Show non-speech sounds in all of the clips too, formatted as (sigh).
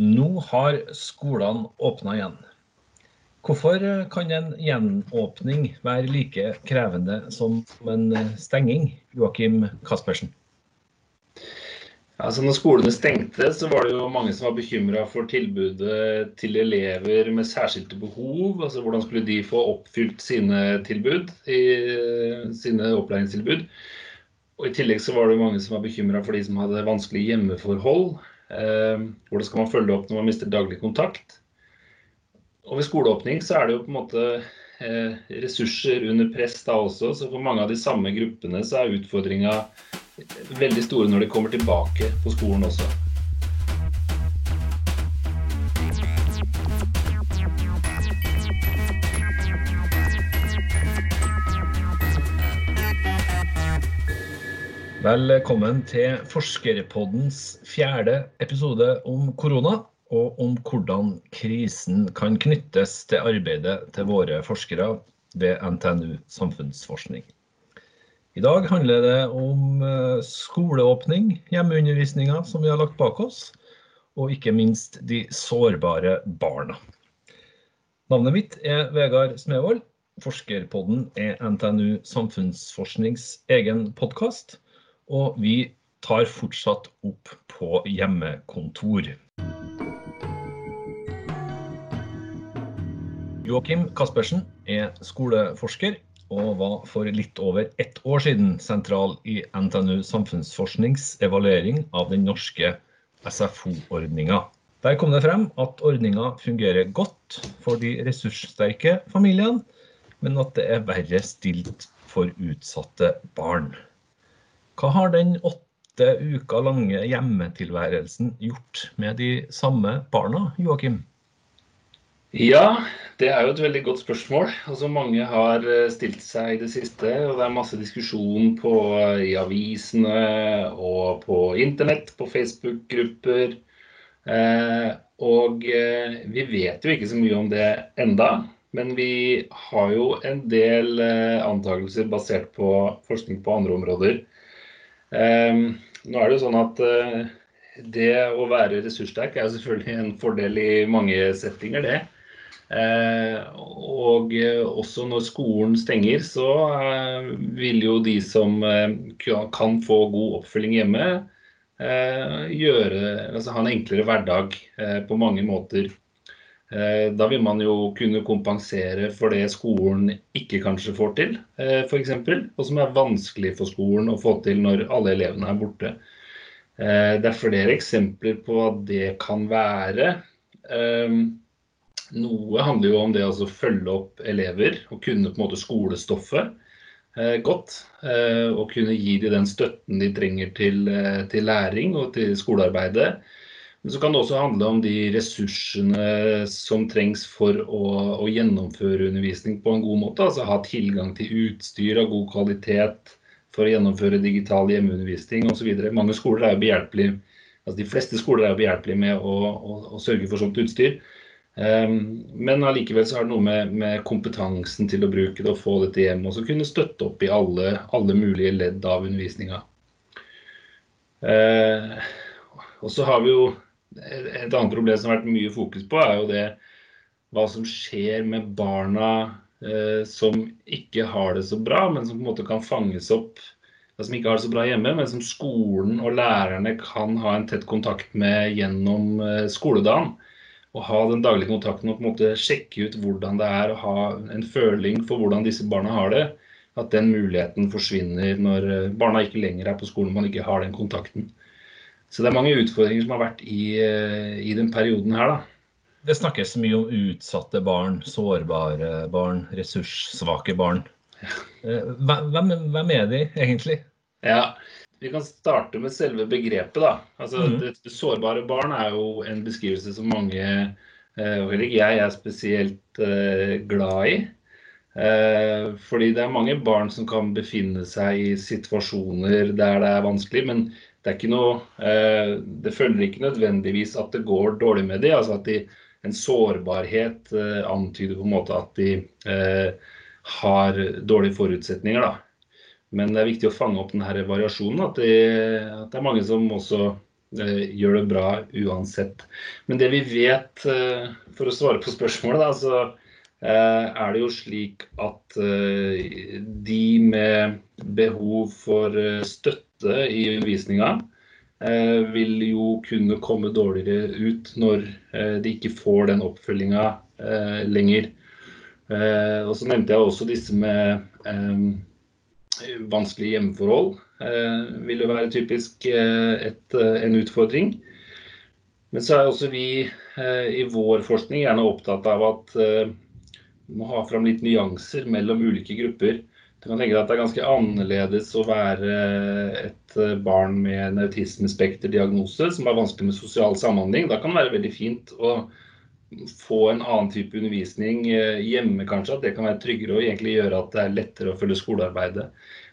Nå har skolene åpna igjen. Hvorfor kan en gjenåpning være like krevende som en stenging, Joakim Kaspersen? Altså når skolene stengte, så var det jo mange som var bekymra for tilbudet til elever med særskilte behov. altså Hvordan skulle de få oppfylt sine tilbud, sine opplæringstilbud. Og I tillegg så var det mange som var bekymra for de som hadde vanskelige hjemmeforhold. Eh, hvordan skal man følge opp når man mister daglig kontakt? Og ved skoleåpning så er det jo på en måte eh, ressurser under press da også. Så for mange av de samme gruppene så er utfordringa veldig store når de kommer tilbake på skolen også. Velkommen til Forskerpoddens fjerde episode om korona, og om hvordan krisen kan knyttes til arbeidet til våre forskere ved NTNU samfunnsforskning. I dag handler det om eh, skoleåpning, hjemmeundervisninga som vi har lagt bak oss, og ikke minst de sårbare barna. Navnet mitt er Vegard Smevold. Forskerpodden er NTNU samfunnsforsknings egen podkast og vi tar fortsatt opp på hjemmekontor. Joakim Kaspersen er skoleforsker og var for litt over ett år siden sentral i NTNU samfunnsforsknings evaluering av den norske SFO-ordninga. Der kom det frem at ordninga fungerer godt for de ressurssterke familiene, men at det er verre stilt for utsatte barn. Hva har den åtte uker lange hjemmetilværelsen gjort med de samme barna, Joakim? Ja, det er jo et veldig godt spørsmål. Altså, mange har eh, stilt seg i det siste. Og det er masse diskusjon på, eh, i avisene og på internett, på Facebook-grupper. Eh, og eh, vi vet jo ikke så mye om det enda. Men vi har jo en del eh, antakelser basert på forskning på andre områder nå er det jo sånn at eh, det å være ressurssterk er selvfølgelig en fordel i mange settinger, det. Eh, og eh, også når skolen stenger, så vil jo de som kan få god oppfølging hjemme, gjøre, altså ha en enklere hverdag på mange måter. Eh, da vil man jo kunne kompensere for det skolen ikke kanskje får til, eh, f.eks. Og som er vanskelig for skolen å få til når alle elevene er borte. Eh, det er flere eksempler på hva det kan være. Noe handler jo om det å følge opp elever og kunne på en måte skolestoffet godt. Og kunne gi dem den støtten de trenger til, til læring og til skolearbeidet. Men så kan det også handle om de ressursene som trengs for å, å, gjennomføre undervisning på en god måte. Altså ha tilgang til utstyr av god kvalitet for å gjennomføre digital hjemmeundervisning osv. Mange skoler er jo behjelpelige altså De fleste skoler er jo behjelpelige med å, å, å, sørge for sånt utstyr. Um, men allikevel så er det noe med, med, kompetansen til å bruke det og få dette hjem. Og så kunne støtte opp i alle, alle mulige ledd av undervisninga. Uh, og så har vi jo et annet problem som har vært mye fokus på, er jo det hva som skjer med barna eh, som ikke har det så bra, men som på en måte kan fanges opp som ikke har det så bra hjemme, men som skolen og lærerne kan ha en tett kontakt med gjennom eh, skoledagen. Og ha den daglige kontakten og på en måte sjekke ut hvordan det er å ha en føling for hvordan disse barna har det. At den muligheten forsvinner når eh, barna ikke lenger er på skolen, man ikke har den kontakten. Så det er mange utfordringer som har vært i, eh, i den perioden her, da. Det snakkes mye om utsatte barn, sårbare barn, ressurssvake barn. Eh, hvem, hvem er de egentlig? Ja, Vi kan starte med selve begrepet. da. Altså, mm. det, Sårbare barn er jo en beskrivelse som mange, eh, og heller ikke jeg, er spesielt glad i. Fordi det er mange barn som kan befinne seg i situasjoner der det er vanskelig, men det, noe, eh, det følger ikke nødvendigvis at det går dårlig med dem. Altså at de, en sårbarhet eh, antyder på en måte at de eh, har dårlige forutsetninger. Da. Men det er viktig å fange opp denne variasjonen. At det, at det er mange som også gjør det bra uansett. Men det vi vet, for å svare på spørsmålet, da, så er det jo slik at de med behov for støtte i undervisninga vil jo kunne komme dårligere ut når de ikke får den oppfølginga lenger. Og så nevnte jeg også disse med vanskelige hjemmeforhold eh, vil jo være typisk eh, et, eh, en utfordring. Men så er også vi i vår forskning gjerne opptatt av at vi må ha fram litt nyanser mellom ulike grupper. Du kan tenke deg at Det er ganske annerledes å være et barn med en autismespekterdiagnose som har vanskelig med sosial samhandling. Da kan det være veldig fint å få en annen type undervisning hjemme, kanskje. At det kan være tryggere og egentlig gjøre at det er lettere å følge skolearbeidet.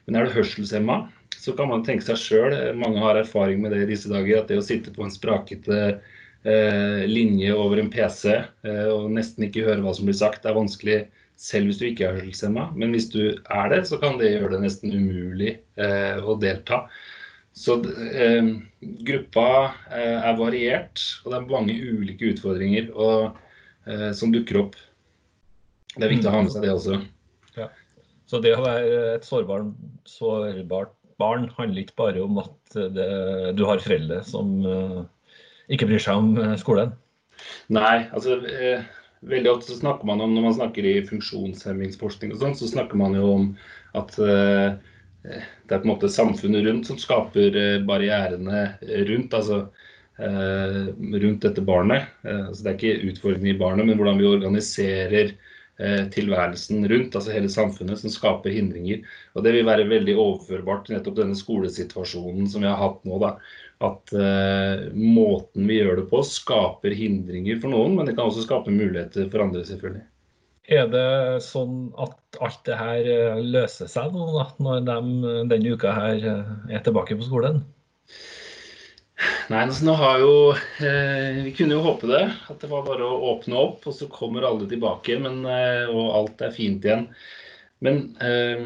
Men er du hørselshemma, så kan man tenke seg sjøl, mange har erfaring med det i disse dager, at det å sitte på en sprakete eh, linje over en PC eh, og nesten ikke høre hva som blir sagt, er vanskelig selv hvis du ikke er hørselshemma. Men hvis du er det, så kan det gjøre det nesten umulig eh, å delta. Så eh, gruppa eh, er variert, og det er mange ulike utfordringer og, eh, som dukker opp. Det er viktig å ha med seg det også. Så det å være et sårbart, sårbart barn handler ikke bare om at det, du har foreldre som uh, ikke bryr seg om uh, skolen? Nei, altså eh, veldig ofte så snakker man om når man snakker i funksjonshemmingsforskning og sånn, så snakker man jo om at uh, det er på en måte samfunnet rundt som skaper barrierene rundt. altså rundt dette barnet. så det er ikke utfordringen i barnet, men hvordan vi organiserer tilværelsen rundt, altså hele samfunnet, som skaper hindringer. Og Det vil være veldig overførbart til nettopp denne skolesituasjonen som vi har hatt nå. da, At uh, måten vi gjør det på skaper hindringer for noen, men det kan også skape muligheter for andre, selvfølgelig. Er det sånn at alt det her eh, løser seg nå, da, når de denne uka her er tilbake på skolen? Nei, altså nå har jo eh, Vi kunne jo håpe det. At det var bare å åpne opp, og så kommer alle tilbake. Men, eh, og alt er fint igjen. Men eh,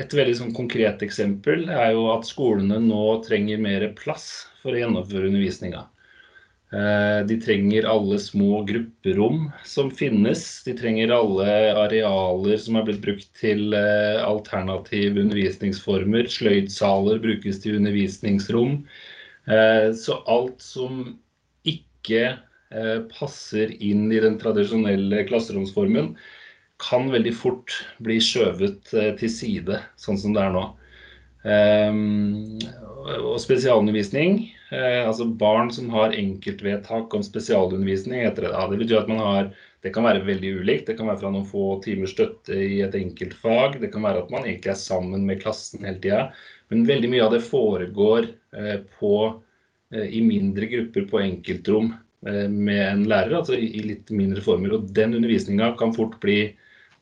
et veldig sånn konkret eksempel er jo at skolene nå trenger mer plass for å gjennomføre undervisninga. Eh, de trenger alle små grupperom som finnes. De trenger alle arealer som er blitt brukt til eh, alternative undervisningsformer. Sløydsaler brukes til undervisningsrom. Eh, så alt som ikke eh, passer inn i den tradisjonelle klasseromsformen, kan veldig fort bli skjøvet eh, til side, sånn som det er nå. Og spesialundervisning, altså barn som har enkeltvedtak om spesialundervisning, heter det. Det betyr at man har det kan være veldig ulikt. Det kan være fra noen få timers støtte i et enkelt fag. Det kan være at man egentlig er sammen med klassen hele tida. Men veldig mye av det foregår eh, på, eh, i mindre grupper på enkeltrom eh, med en lærer, altså i litt mindre former. Og den undervisninga kan fort bli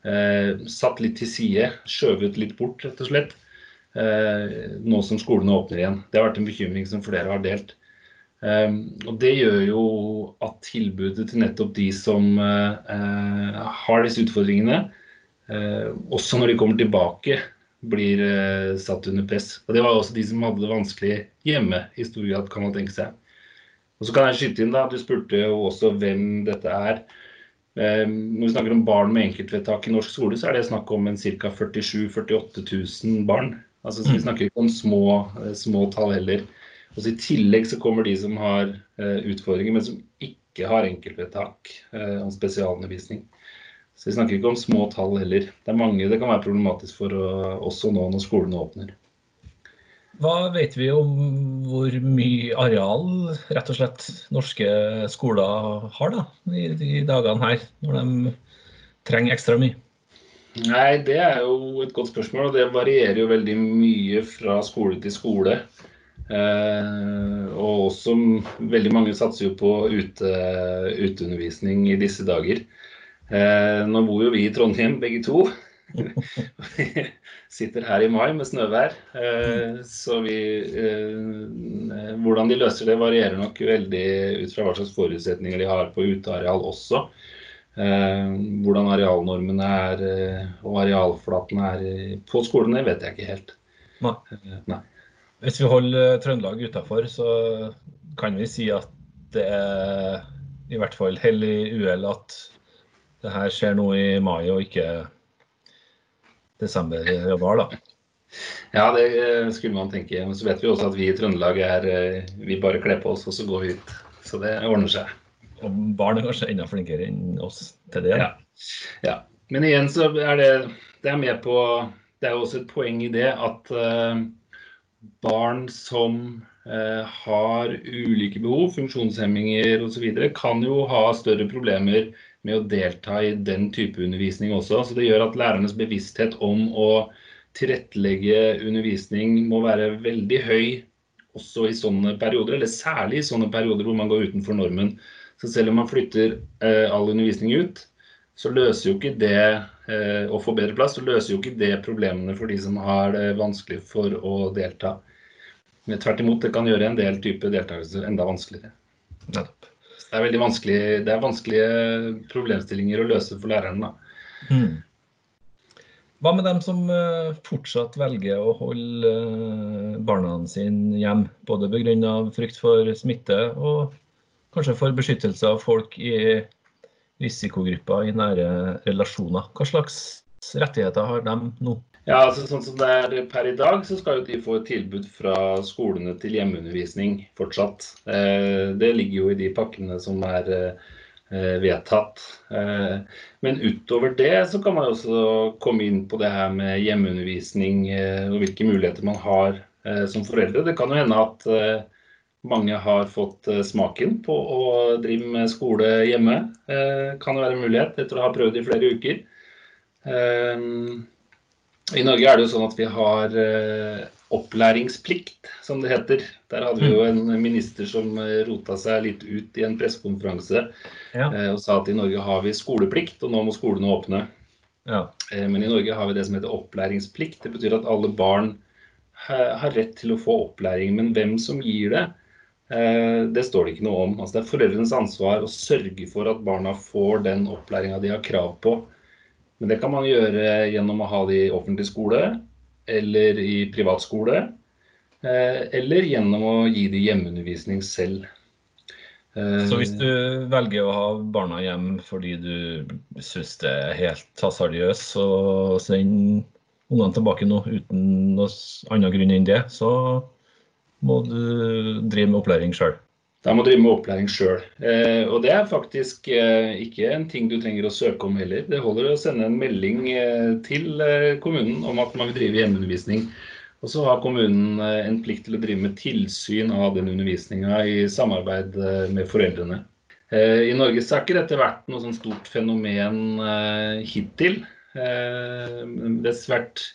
satt litt til side, skjøvet litt bort, rett og slett. Nå som skolene åpner igjen. Det har vært en bekymring som flere har delt. Og det gjør jo at tilbudet til nettopp de som har disse utfordringene, også når de kommer tilbake, blir eh, satt under press. Og Det var også de som hadde det vanskelig hjemme, i stor grad, kan man tenke seg. Og så kan jeg skyte inn da, Du spurte jo også hvem dette er. Eh, når vi snakker om barn med enkeltvedtak i norsk skole, så er det snakk om en ca. 47 000-48 000 barn. Altså, så Vi mm. snakker ikke om små, eh, små tall heller. Og så I tillegg så kommer de som har eh, utfordringer, men som ikke har enkeltvedtak eh, om spesialundervisning. Så vi snakker ikke om små tall heller. Det er mange det kan være problematisk for også nå når skolene åpner. Hva vet vi om hvor mye areal rett og slett norske skoler har da, i de dagene her, når de trenger ekstra mye? Nei, Det er jo et godt spørsmål, og det varierer jo veldig mye fra skole til skole. Eh, og også veldig mange satser jo på ute, uteundervisning i disse dager. Eh, nå bor jo vi i Trondheim begge to. Vi (laughs) sitter her i mai med snøvær. Eh, så vi eh, Hvordan de løser det, varierer nok veldig ut fra hva slags forutsetninger de har på uteareal også. Eh, hvordan arealnormene er og arealflatene er på skolene, vet jeg ikke helt. Nei. Nei. Hvis vi holder Trøndelag utafor, så kan vi si at det er i hvert fall hell i uhell at det her skjer nå i mai og ikke desember-januar, da. Ja, det eh, skulle man tenke. Men så vet vi også at vi i Trøndelag er eh, Vi bare kler på oss, og så går vi ut. Så det ordner seg. Og barn er kanskje enda flinkere enn oss til det? Ja. ja. Men igjen så er det Det er med på Det er jo også et poeng i det at uh, barn som uh, har ulike behov, funksjonshemminger osv., kan jo ha større problemer med å delta i den type undervisning også. Så det gjør at lærernes bevissthet om å tilrettelegge undervisning må være veldig høy også i sånne perioder, eller særlig i sånne perioder hvor man går utenfor normen. Så selv om man flytter eh, all undervisning ut, så løser jo ikke det eh, å få bedre plass, så løser jo ikke det problemene for de som har det vanskelig for å delta. Men tvert imot, det kan gjøre en del type deltakelse enda vanskeligere. Nettopp. Det er veldig vanskelig, det er vanskelige problemstillinger å løse for lærerne. Mm. Hva med dem som eh, fortsatt velger å holde eh, barna sine hjem, både pga. frykt for smitte og kanskje for beskyttelse av folk i risikogrupper i nære relasjoner? Hva slags rettigheter har de nå? Ja, altså sånn som det er Per i dag, så skal jo de få et tilbud fra skolene til hjemmeundervisning fortsatt. Eh, det ligger jo i de pakkene som er Eh, vedtatt. Eh, men utover det så kan man også komme inn på det her med hjemmeundervisning og hvilke muligheter man har som foreldre. Det kan jo hende at mange har fått smaken på å drive med skole hjemme. Kan jo være en mulighet etter å ha prøvd i flere uker. I Norge er det jo sånn at vi har opplæringsplikt, som det heter. Der hadde vi jo mm. en minister som eh, rota seg litt ut i en pressekonferanse ja. Eh, og sa at i Norge har vi skoleplikt, og nå må skolene åpne. Ja. Eh, men i Norge har vi det som heter opplæringsplikt. Det betyr at alle barn har rett til å få opplæring. Men hvem som gir det, det står det ikke noe om. Altså det er foreldrenes ansvar å sørge for at barna får den opplæringa de har krav på. Men det kan man gjøre gjennom å ha det i offentlig skole, eller i privatskole, skole. eller gjennom å gi dem hjemmeundervisning selv. Eh, Så hvis du velger å ha barna hjem fordi du syns det er helt hasardiøst, så send ungene tilbake nå uten noen annen grunn enn det, så må du drive med opplæring sjøl. Da må du drive med opplæring sjøl. Eh, og det er faktisk eh, ikke en ting du trenger å søke om heller. Det holder å sende en melding eh, til eh, kommunen om at man vil drive hjemmeundervisning. Og så har kommunen eh, en plikt til å drive med tilsyn av den undervisninga i samarbeid eh, med foreldrene. I Norge har ikke dette vært noe sånn stort fenomen hittil. Det er svært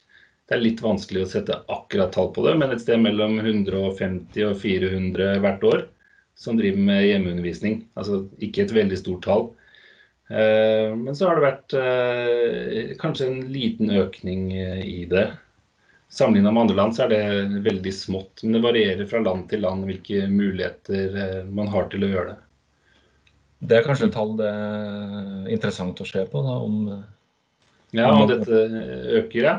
det er litt vanskelig å sette akkurat tall på det, men et sted mellom 150 og 400 hvert år som driver med hjemmeundervisning. Altså ikke et veldig stort tall. Eh, men så har det vært eh, kanskje en liten økning eh, i det. Sammenlignet med andre land så er det veldig smått. Men det varierer fra land til land hvilke muligheter man har til å gjøre det. Det er kanskje et tall det er interessant å se på, da, om Ja, om dette øker, ja.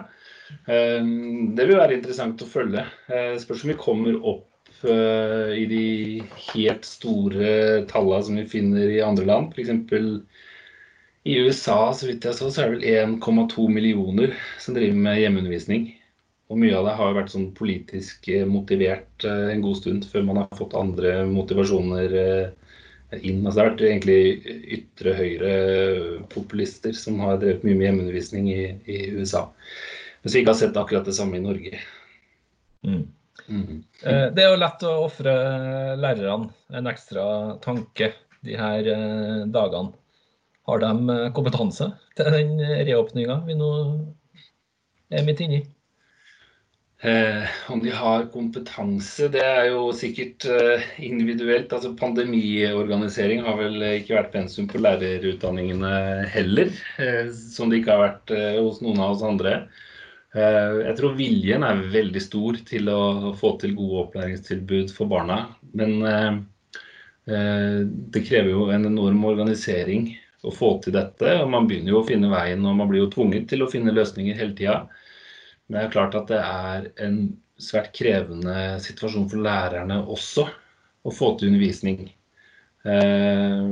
Det vil være interessant å følge. Spørs om vi kommer opp uh, i de helt store tallene som vi finner i andre land. F.eks. i USA så vidt jeg så, så er det vel 1,2 millioner som driver med hjemmeundervisning. Og mye av det har vært sånn politisk eh, motivert uh, en god stund, før man har fått andre motivasjoner inn. Altså, det har vært egentlig ytre høyre-populister som har drevet mye med hjemmeundervisning i, i USA. Mens vi ikke har sett akkurat det samme i Norge. Mm. Mm. Det er jo lett å ofre lærerne en ekstra tanke de her eh, dagene. Har de eh, kompetanse til den reåpninga vi nå er midt inni? Eh, om de har kompetanse, det er jo sikkert eh, individuelt. Altså Pandemiorganisering har vel ikke vært pensum på lærerutdanningene heller. Eh, som det ikke har vært hos noen av oss andre. Eh, jeg tror viljen er veldig stor til å få til gode opplæringstilbud for barna. Men eh, eh, det krever jo en enorm organisering å få til dette. og Man begynner jo å finne veien, og man blir jo tvunget til å finne løsninger hele tida. Men det er klart at det er en svært krevende situasjon for lærerne også å få til undervisning. Eh,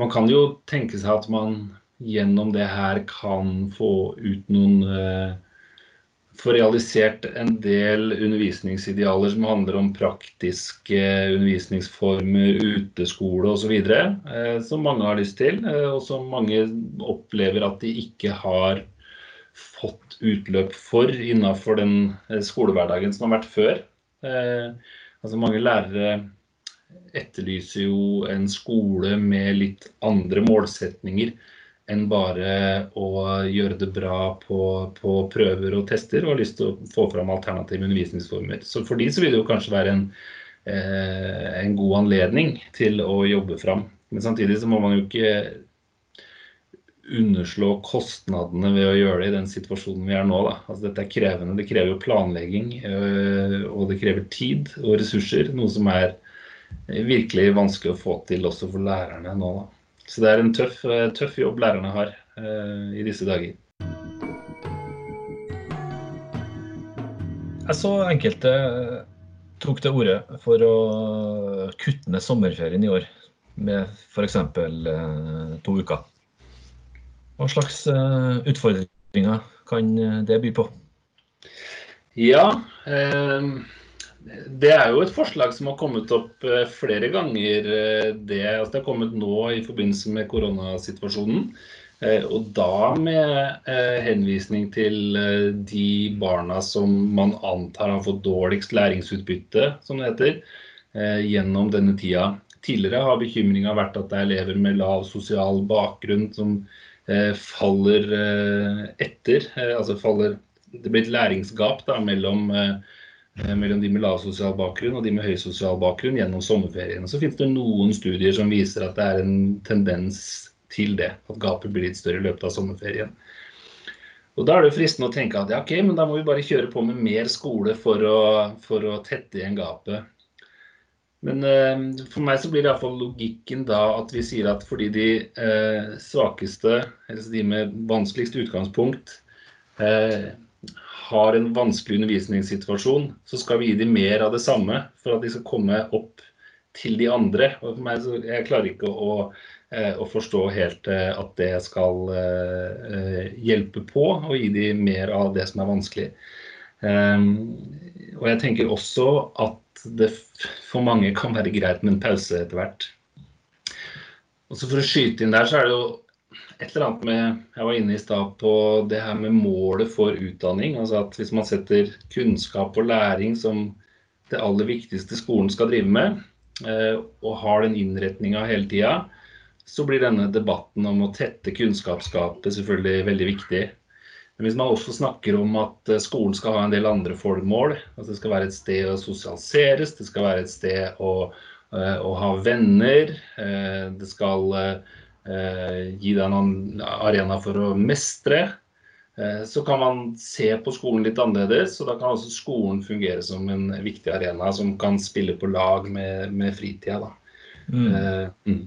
man kan jo tenke seg at man gjennom det her kan få ut noen eh, få realisert en del undervisningsidealer som handler om praktiske undervisningsformer, uteskole osv., eh, som mange har lyst til, eh, og som mange opplever at de ikke har fått utløp for innenfor den eh, skolehverdagen som har vært før. Altså Mange lærere etterlyser jo en skole med litt andre målsetninger enn bare å gjøre det bra på, på, prøver og tester, og har lyst til å få fram alternative undervisningsformer. Så for de så vil det jo kanskje være en, eh, en god anledning til å jobbe fram. Men samtidig så må man jo ikke underslå kostnadene ved å gjøre det i den situasjonen vi er nå. Da. Altså, dette er krevende. Det krever jo planlegging, øh, og det krever tid og ressurser. Noe som er virkelig vanskelig å få til også for lærerne nå. Da. Så det er en tøff, eh, tøff jobb lærerne har eh, i disse dager. Jeg så enkelte tok til orde for å kutte ned sommerferien i år med f.eks. Eh, to uker. Hva slags eh, utfordringer kan det by på? Ja, eh, det er jo et forslag som har kommet opp eh, flere ganger. Eh, det, altså det har kommet nå i forbindelse med koronasituasjonen. Eh, og da med henvisning til de barna som man antar har fått dårligst læringsutbytte, som det heter, gjennom denne tida. Tidligere har bekymringa vært at det er elever med lav sosial bakgrunn som faller etter. Altså faller Det blir et læringsgap da, mellom mellom de med lav sosial bakgrunn og de med høy sosial bakgrunn gjennom sommerferien. Så finnes det noen studier som viser at det er en tendens til det. At gapet blir litt større i løpet av sommerferien. Og Da er det fristende å tenke at ja, ok, men da må vi bare kjøre på med mer skole for å, for å tette igjen gapet. Men eh, for meg så blir det iallfall logikken da at vi sier at fordi de eh, svakeste, eller de med vanskeligst utgangspunkt, eh, har en vanskelig undervisningssituasjon, så skal vi gi dem mer av det samme for at de skal komme opp til de andre. Og for meg, jeg klarer ikke å, eh, å forstå helt eh, at det skal eh, hjelpe på å gi dem mer av det som er vanskelig. Ehm, og jeg tenker også at det for mange kan være greit med en pause etter hvert. Og så For å skyte inn der, så er det jo et eller annet med Jeg var inne i stad på det her med målet for utdanning. altså at Hvis man setter kunnskap og læring som det aller viktigste skolen skal drive med, eh, og har den innretninga hele tida, så blir denne debatten om å tette kunnskapsgapet selvfølgelig veldig viktig. Men hvis man også snakker om at eh, skolen skal ha en del andre formål, at det skal være et sted å sosialiseres, det skal være et sted å, eh, å ha venner, det skal gi deg noen arena for å mestre. Eh, så kan man se på skolen litt annerledes, og da kan også skolen fungere som en viktig arena som kan spille på lag med, med fritida. Mm. Uh, mm.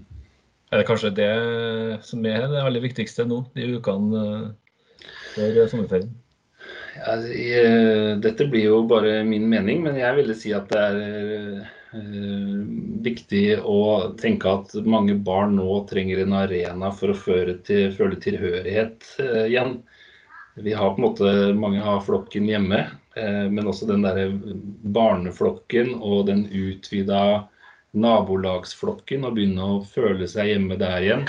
Er det kanskje det som er det aller viktigste nå, de ukene før sommerferien? Ja, dette blir jo bare min mening, men jeg ville si at det er Eh, viktig å tenke at mange barn nå trenger en arena for å til, føle tilhørighet eh, igjen. Vi har på en måte, Mange har flokken hjemme, eh, men også den der barneflokken og den utvida nabolagsflokken. Og begynne å føle seg hjemme der igjen.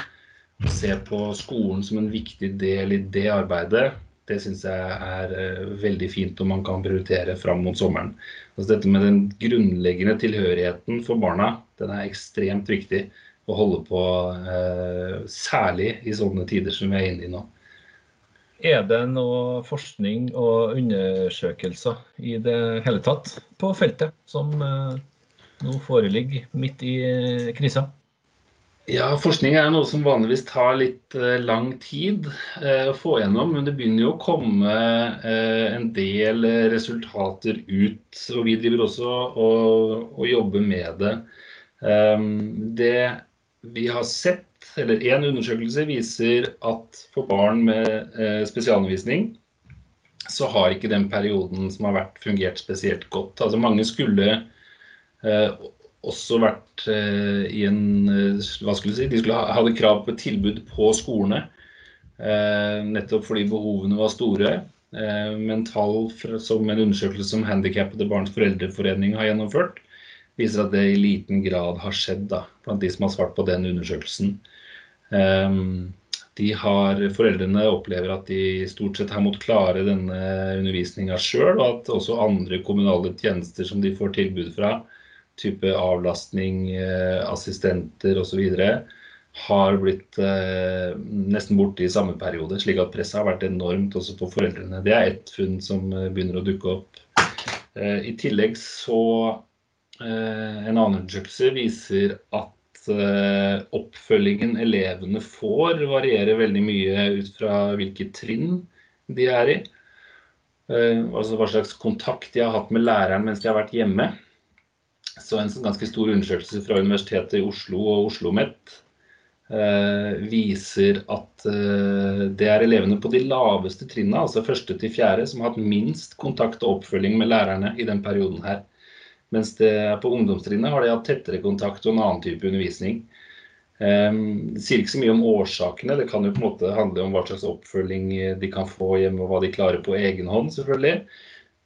Se på skolen som en viktig del i det arbeidet. Det syns jeg er uh, veldig fint om man kan prioritere fram mot sommeren. Altså dette med den grunnleggende tilhørigheten for barna, den er ekstremt viktig å holde på, uh, særlig i sånne tider som vi er inne i nå. Er det noe forskning og undersøkelser i det hele tatt på feltet som uh, nå foreligger midt i krisa? Ja, forskning er noe som vanligvis tar litt eh, lang tid eh, å få gjennom. Men det begynner jo å komme eh, en del resultater ut. Og vi driver også og, og jobber med det. Um, det vi har sett, eller én undersøkelse viser at for barn med spesialundervisning så har ikke den perioden som har vært fungert spesielt godt. Altså Mange skulle også vært eh, i en eh, Hva skulle si? De skulle ha, hadde krav på et tilbud på skolene. Eh, nettopp fordi behovene var store. Men tall som en undersøkelse som Handikappede barns foreldreforening har gjennomført, viser at det i liten grad har skjedd da, blant de som har svart på den undersøkelsen. De har, foreldrene opplever at de stort sett har måttet klare denne undervisninga sjøl, og at også andre kommunale tjenester som de får tilbud fra, type avlastning, eh, assistenter osv., har blitt eh, nesten borte i samme periode. Slik at presset har vært enormt også på foreldrene. Det er ett funn som eh, begynner å dukke opp. I tillegg så En annen undersøkelse viser at oppfølgingen elevene får, varierer veldig mye ut fra hvilket trinn de er i. Altså hva slags kontakt de har hatt med læreren mens de har vært hjemme. Så en ganske stor undersøkelse fra Universitetet i Oslo og Oslo OsloMet eh, viser at det er elevene på de laveste trinnene, altså første til fjerde, som har hatt minst kontakt og oppfølging med lærerne i den perioden her. Mens det, er på ungdomstrinnet har de hatt tettere kontakt og en annen type undervisning. Det sier ikke så mye om årsakene. Det kan jo på en måte handle om hva slags oppfølging de kan få hjemme, og hva de klarer på egen hånd, selvfølgelig.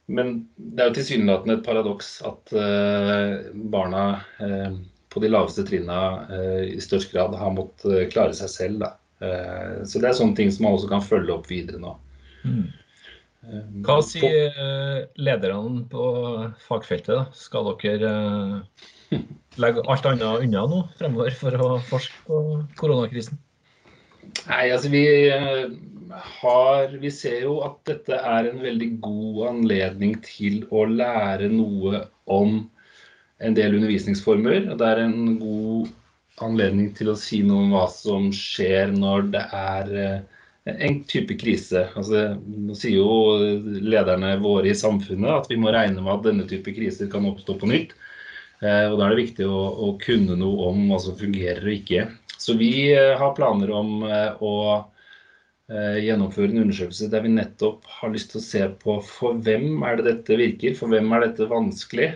Men det er jo tilsynelatende et paradoks at uh, barna uh, på de laveste trinna uh, i størst grad har måttet klare seg selv. Da. så det er sånne ting som man også kan følge opp videre nå. Mm. Hva sier eh, lederne på fagfeltet? Da? Skal dere eh, (laughs) legge alt annet unna nå fremover for å forske på koronakrisen? Nei, altså vi eh, har Vi ser jo at dette er en veldig god anledning til å lære noe om en del undervisningsformer. Det er en god anledning til å si noe om hva som skjer når det er en type krise. Altså, nå sier jo lederne våre i samfunnet at vi må regne med at denne type kriser kan oppstå på nytt. Eh, og Da er det viktig å, å, kunne noe om hva som fungerer og ikke. Så vi eh, har planer om eh, å gjennomføre en undersøkelse der vi nettopp har lyst til å se på for hvem er det dette virker, for hvem er dette vanskelig.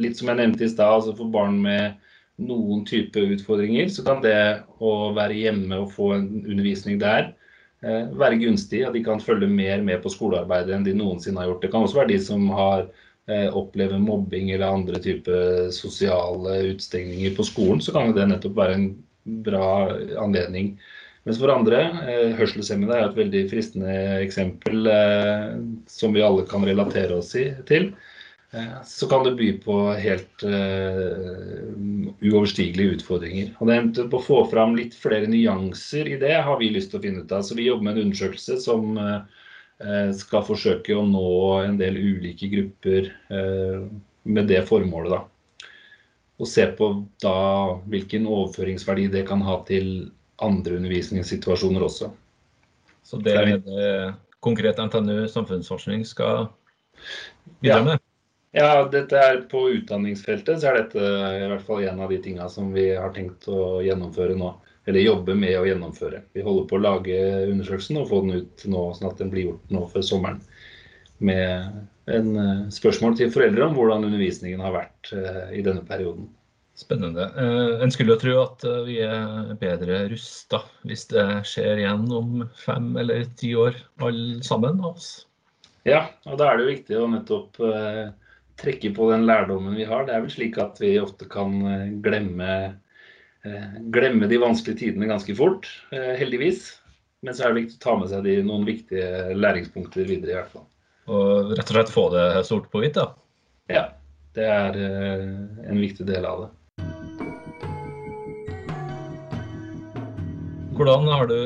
Litt som jeg nevnte i stad, altså for barn med noen type utfordringer, så kan det å være hjemme og få en undervisning der være gunstig. At de kan følge mer med på skolearbeidet enn de noensinne har gjort. Det kan også være de som har opplever mobbing eller andre typer sosiale utstengninger på skolen, så kan det nettopp være en bra anledning. Mens for andre, eh, hørselshemmede er et veldig fristende eksempel som vi alle kan relatere oss til. Eh, så kan det by på helt uoverstigelige utfordringer. Og det Å få fram litt flere nyanser i det har vi lyst til å finne ut av. Så vi jobber med en undersøkelse som skal forsøke å nå en del ulike grupper uh, med det formålet. da. Og se på da hvilken overføringsverdi det kan ha til andre undervisningssituasjoner også. Så det er det konkret NTNU samfunnsforskning skal bidra med? Ja, dette er på utdanningsfeltet så er dette i hvert fall en av de tinga som vi har tenkt å gjennomføre nå. Eller jobbe med å gjennomføre. Vi holder på å lage undersøkelsen og få den ut nå, sånn at den blir gjort nå før sommeren. Med en eh, spørsmål til foreldre om hvordan undervisningen har vært eh, i denne perioden. Spennende. Eh, en skulle jo tro at vi er bedre rusta hvis det skjer igjen om fem eller ti år, alle sammen av oss. Ja, og da er det jo viktig å nettopp trekke på den lærdommen vi har. Det er vel slik at vi ofte kan glemme, glemme de vanskelige tidene ganske fort, eh, heldigvis. Men så er det viktig å ta med seg de, noen viktige læringspunkter videre, i hvert fall. Og rett og slett få det sort på hvitt, da? Ja. Det er en viktig del av det. Hvordan har du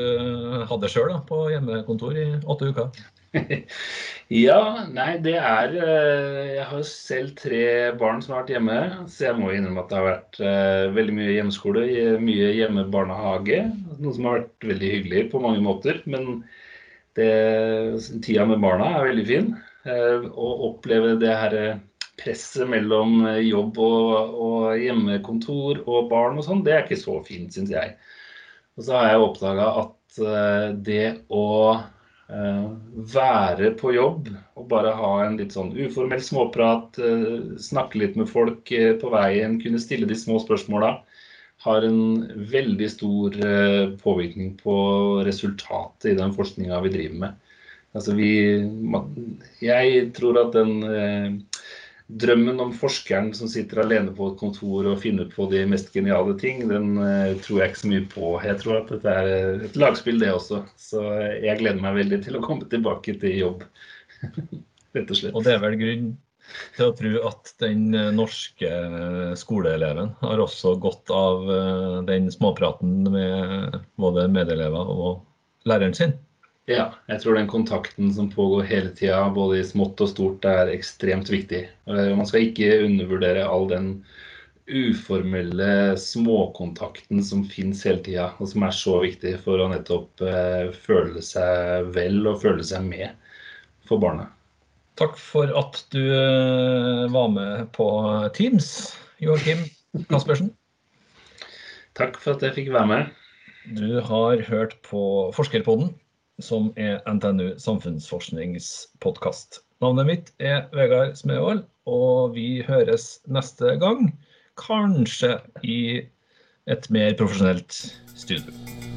hatt det sjøl på hjemmekontor i åtte uker? (laughs) ja, nei, det er eh, Jeg har selv tre barn som har vært hjemme, så jeg må innrømme at det har vært uh, veldig mye hjemmeskole, mye hjemmebarnehage. Noe som har vært veldig hyggelig på mange måter. Men det, tida med barna er veldig fin. Uh, å oppleve det her presset mellom jobb og, og hjemmekontor og barn og sånn, det er ikke så fint, syns jeg. Og så har jeg oppdaga at uh, det å Eh, være på jobb og bare ha en litt sånn uformell småprat, eh, snakke litt med folk eh, på veien, kunne stille de små spørsmåla, har en veldig stor påvirkning på resultatet i den forskninga vi driver med. Altså vi, jeg tror at den drømmen om forskeren som sitter alene på et kontor og finner på de mest geniale ting, den uh, tror jeg ikke så mye på. Jeg tror at dette er et lagspill, det også. Så jeg gleder meg veldig til å komme tilbake til jobb. (laughs) Rett og slett. Og det er vel grunn til å tro at den eh, norske eh, skoleeleven har også godt av den småpraten med både medelever og læreren sin? Ja, jeg tror den kontakten som pågår hele tida, både i smått og stort, er ekstremt viktig. Eh, man skal ikke undervurdere all den uformelle småkontakten som finnes hele tida, og som er så viktig for å nettopp eh, føle seg vel og føle seg med for barna. Takk for at du eh, var med på Teams, Joakim Kaspersen. Takk for at jeg fikk være med. Du har hørt på Forskerpodden som er NTNU samfunnsforskningspodkast. Navnet mitt er Vegard Smevold, og vi høres neste gang. Kanskje i et mer profesjonelt studio.